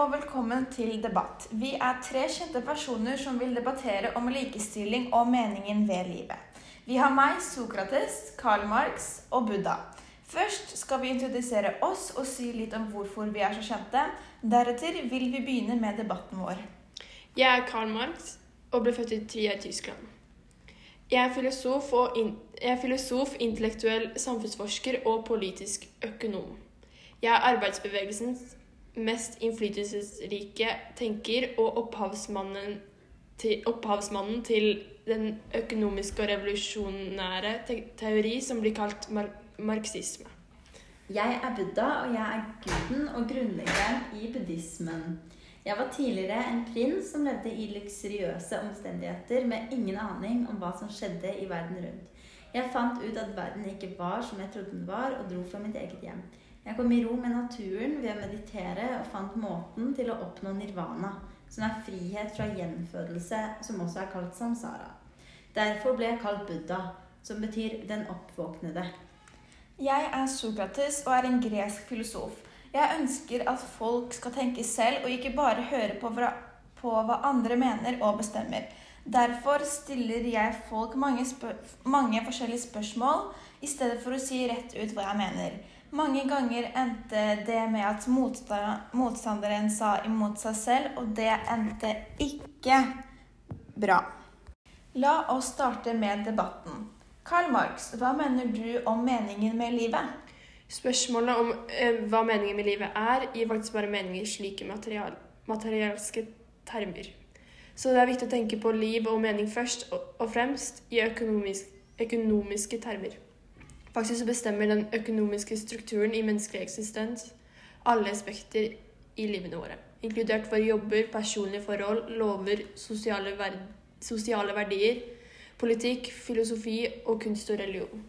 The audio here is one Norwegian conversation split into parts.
og velkommen til debatt. Vi er tre kjente personer som vil debattere om likestilling og meningen ved livet. Vi har meg, Sokrates, Karl Marx og Buddha. Først skal vi introdusere oss og si litt om hvorfor vi er så kjente. Deretter vil vi begynne med debatten vår. Jeg er Karl Marx og ble født i Trier, Tyskland. Jeg er filosof, jeg er filosof intellektuell samfunnsforsker og politisk økonom. Jeg er arbeidsbevegelsens mest innflytelsesrike tenker og opphavsmannen til, opphavsmannen til den økonomiske og revolusjonære te teori som blir kalt mar marxisme. Jeg er Buddha, og jeg er guden og grunnleggeren i buddhismen. Jeg var tidligere en prins som levde i luksuriøse omstendigheter med ingen aning om hva som skjedde i verden rundt. Jeg fant ut at verden ikke var som jeg trodde den var, og dro fra mitt eget hjem. Jeg kom i ro med naturen ved å meditere og fant måten til å oppnå nirvana, som er frihet fra gjenfødelse, som også er kalt samsara. Derfor ble jeg kalt Buddha, som betyr den oppvåknede. Jeg er Sokrates og er en gresk filosof. Jeg ønsker at folk skal tenke selv, og ikke bare høre på hva, på hva andre mener og bestemmer. Derfor stiller jeg folk mange, mange forskjellige spørsmål i stedet for å si rett ut hva jeg mener. Mange ganger endte det med at motstanderen sa imot seg selv, og det endte ikke bra. La oss starte med debatten. Karl Marx, hva mener du om meningen med livet? Spørsmålet om eh, hva meningen med livet er, gir faktisk bare mening i slike material, materialske termer. Så det er viktig å tenke på liv og mening først og, fremst i økonomisk, økonomiske termer. Faktisk bestemmer den økonomiske strukturen i menneskelig eksistens alle aspekter i livene våre, inkludert våre jobber, personlige forhold, lover, sosiale, verd sosiale verdier, politikk, filosofi og kunst og religion.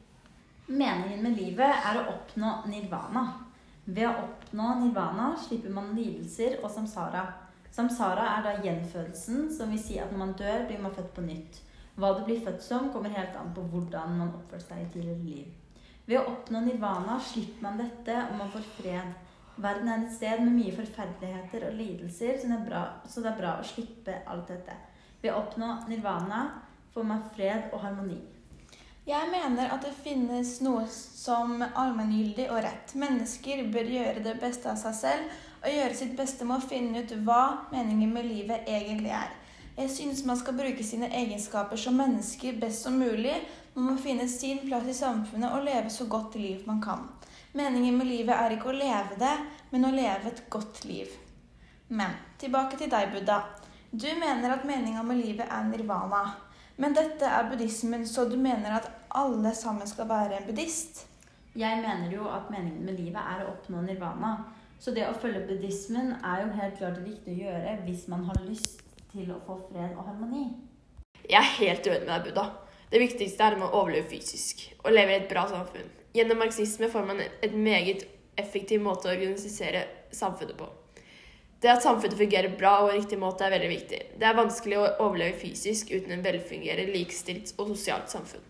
Meningen med livet er å oppnå nirvana. Ved å oppnå nirvana slipper man lidelser og samsara. Samsara er da gjenfødelsen, som vil si at når man dør, blir man født på nytt. Hva du blir født som, kommer helt an på hvordan man oppførte seg i tidligere liv. Ved å oppnå nirvana slipper man dette, og man får fred. Verden er et sted med mye forferdeligheter og lidelser, så det er bra, det er bra å slippe alt dette. Ved å oppnå nirvana får man fred og harmoni. Jeg mener at det finnes noe som allmenngyldig og rett. Mennesker bør gjøre det beste av seg selv og gjøre sitt beste med å finne ut hva meningen med livet egentlig er. Jeg synes man skal bruke sine egenskaper som mennesker best som mulig. Man må finne sin plass i samfunnet og leve så godt liv man kan. Meningen med livet er ikke å leve det, men å leve et godt liv. Men tilbake til deg, Buddha. Du mener at meninga med livet er nirvana. Men dette er buddhismen, så du mener at alle sammen skal være en buddhist? Jeg mener jo at meningen med livet er å oppnå nirvana. Så det å følge buddhismen er jo helt klart riktig å gjøre hvis man har lyst til å få fred og harmoni. Jeg er helt uenig med deg, Buddha. Det viktigste er å overleve fysisk og leve i et bra samfunn. Gjennom marxisme får man et meget effektiv måte å organisere samfunnet på. Det at samfunnet fungerer bra og riktig måte, er veldig viktig. Det er vanskelig å overleve fysisk uten en velfungerende, likestilt og sosialt samfunn.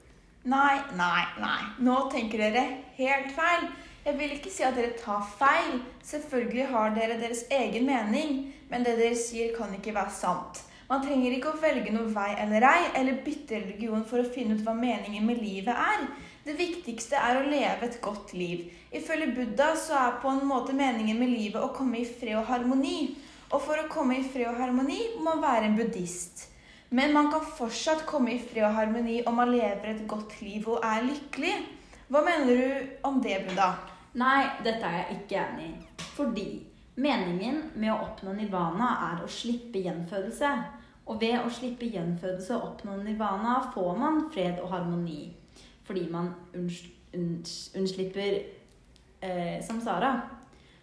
Nei, nei, nei. Nå tenker dere helt feil. Jeg vil ikke si at dere tar feil. Selvfølgelig har dere deres egen mening, men det dere sier, kan ikke være sant. Man trenger ikke å velge noe vei eller ei, eller bytte religion for å finne ut hva meningen med livet er. Det viktigste er å leve et godt liv. Ifølge Buddha så er på en måte meningen med livet å komme i fred og harmoni. Og for å komme i fred og harmoni må man være en buddhist. Men man kan fortsatt komme i fred og harmoni om man lever et godt liv og er lykkelig. Hva mener du om det, Buddha? Nei, dette er jeg ikke enig i. Fordi meningen med å oppnå nirvana er å slippe gjenfødelse. Og ved å slippe gjenfødelse og oppnå nirvana får man fred og harmoni fordi man unnslipper eh, samsara.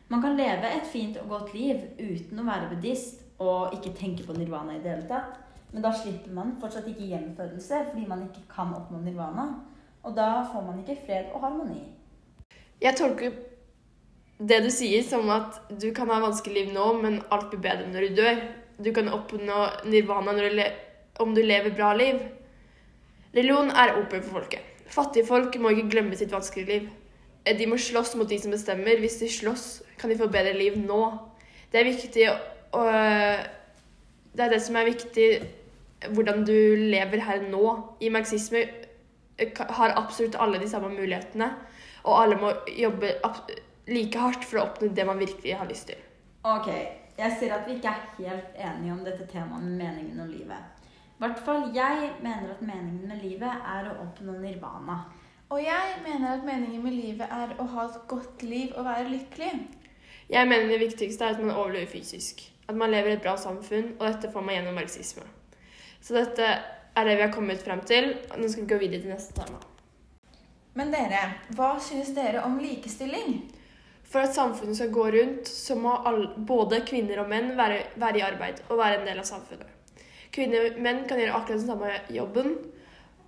Man kan leve et fint og godt liv uten å være buddhist og ikke tenke på nirvana i det hele tatt. Men da slipper man fortsatt ikke gjenfødelse fordi man ikke kan oppnå nirvana. Og da får man ikke fred og harmoni. Jeg tolker det du sier som at du kan ha vanskelig liv nå, men alt blir bedre når du dør. Du kan oppnå nirvana du om du lever bra liv. Religion er åpen for folket. Fattige folk må ikke glemme sitt vanskelige liv. De må slåss mot de som bestemmer. Hvis de slåss, kan de få bedre liv nå. Det er viktig å Det er det som er viktig, hvordan du lever her nå. I marxisme har absolutt alle de samme mulighetene, og alle må jobbe like hardt for å oppnå det man virkelig har lyst til. Ok, jeg ser at vi ikke er helt enige om dette temaet med meningen og livet. I hvert fall jeg mener at meningen med livet er å oppnå nirvana. Og jeg mener at meningen med livet er å ha et godt liv og være lykkelig. Jeg mener det viktigste er at man overlever fysisk. At man lever i et bra samfunn, og dette får man gjennom marxisme. Så dette er det vi har kommet frem til. Nå skal vi gå videre til neste tema. Men dere, hva synes dere om likestilling? For at samfunnet skal gå rundt, så må alle, både kvinner og menn være, være i arbeid og være en del av samfunnet. Kvinner og menn kan gjøre akkurat den samme jobben,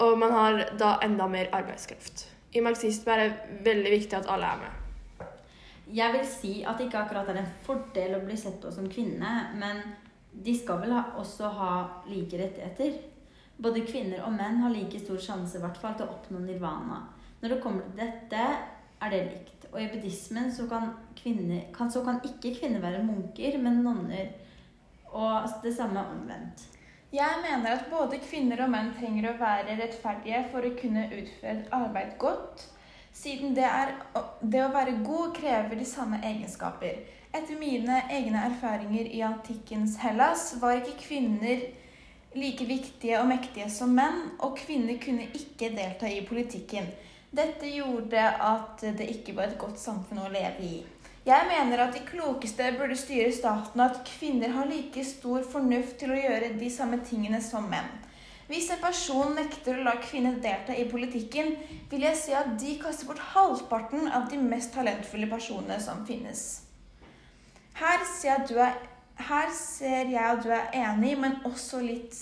og man har da enda mer arbeidskraft. I marxisme er det veldig viktig at alle er med. Jeg vil si at det ikke akkurat er en fordel å bli sett på som kvinne, men de skal vel også ha like rettigheter. Både kvinner og menn har like stor sjanse i hvert fall til å oppnå nirvana. Når det kommer til dette, er det likt. Og i buddhismen så kan, kvinner, kan, så kan ikke kvinner være munker, men nonner. Og det samme omvendt. Jeg mener at både kvinner og menn trenger å være rettferdige for å kunne utføre et arbeid godt, siden det, er, det å være god krever de samme egenskaper. Etter mine egne erfaringer i antikkens Hellas var ikke kvinner like viktige og mektige som menn, og kvinner kunne ikke delta i politikken. Dette gjorde at det ikke var et godt samfunn å leve i. Jeg mener at de klokeste burde styre staten, og at kvinner har like stor fornuft til å gjøre de samme tingene som menn. Hvis en person nekter å la kvinner delta i politikken, vil jeg si at de kaster bort halvparten av de mest talentfulle personene som finnes. Her ser, jeg at du er, her er enig, men også litt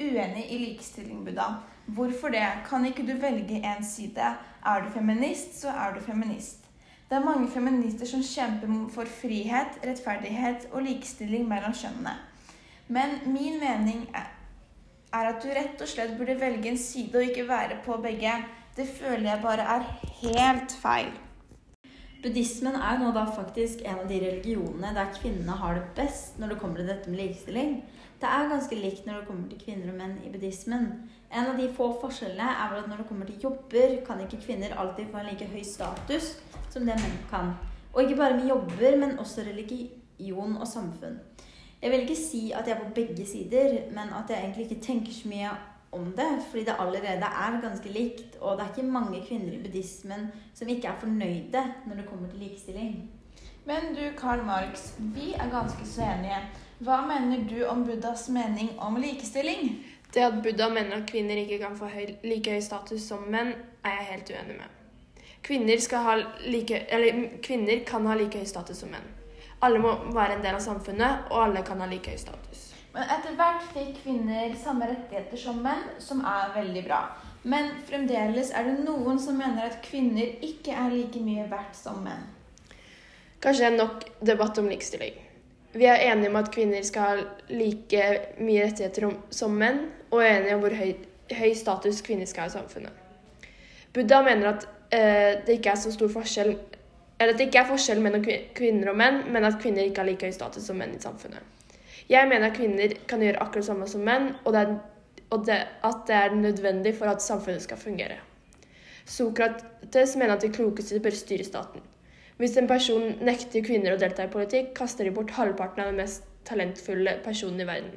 uenig i likestilling, Buddha. Hvorfor det? Kan ikke du velge en side? Er du feminist, så er du feminist. Det er mange feminister som kjemper for frihet, rettferdighet og likestilling mellom kjønnene. Men min mening er at du rett og slett burde velge en side og ikke være på begge. Det føler jeg bare er helt feil. Buddhismen er nå da faktisk en av de religionene der kvinnene har det best når det kommer til dette med likestilling. Det er ganske likt når det kommer til kvinner og menn i buddhismen. En av de få forskjellene er vel at når det kommer til jobber, kan ikke kvinner alltid få en like høy status som det menn kan. Og ikke bare med jobber, men også religion og samfunn. Jeg vil ikke si at jeg er på begge sider, men at jeg egentlig ikke tenker så mye om det, fordi det allerede er ganske likt, og det er ikke mange kvinner i buddhismen som ikke er fornøyde når det kommer til likestilling. Men du, Karl Marx, vi er ganske så enige. Hva mener du om Buddhas mening om likestilling? Det at Buddha mener at kvinner ikke kan få høy, like høy status som menn, er jeg helt uenig med. Kvinner, skal ha like, eller, kvinner kan ha like høy status som menn. Alle må være en del av samfunnet, og alle kan ha like høy status. Men etter hvert fikk kvinner samme rettigheter som menn, som er veldig bra. Men fremdeles er det noen som mener at kvinner ikke er like mye verdt som menn. Kanskje det er nok debatt om likestilling. Vi er enige om at kvinner skal ha like mye rettigheter som menn, og er enige om hvor høy, høy status kvinner skal ha i samfunnet. Buddha mener at eh, det ikke er så stor forskjell eller at det ikke er forskjell mellom kvinner og menn, men at kvinner ikke har like høy status som menn i samfunnet. Jeg mener at kvinner kan gjøre akkurat samme som menn, og, det er, og det, at det er nødvendig for at samfunnet skal fungere. Sokrates mener at de klokeste bør styre staten. Hvis en person nekter kvinner å delta i politikk, kaster de bort halvparten av den mest talentfulle personen i verden.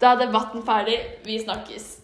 Da er debatten ferdig. Vi snakkes.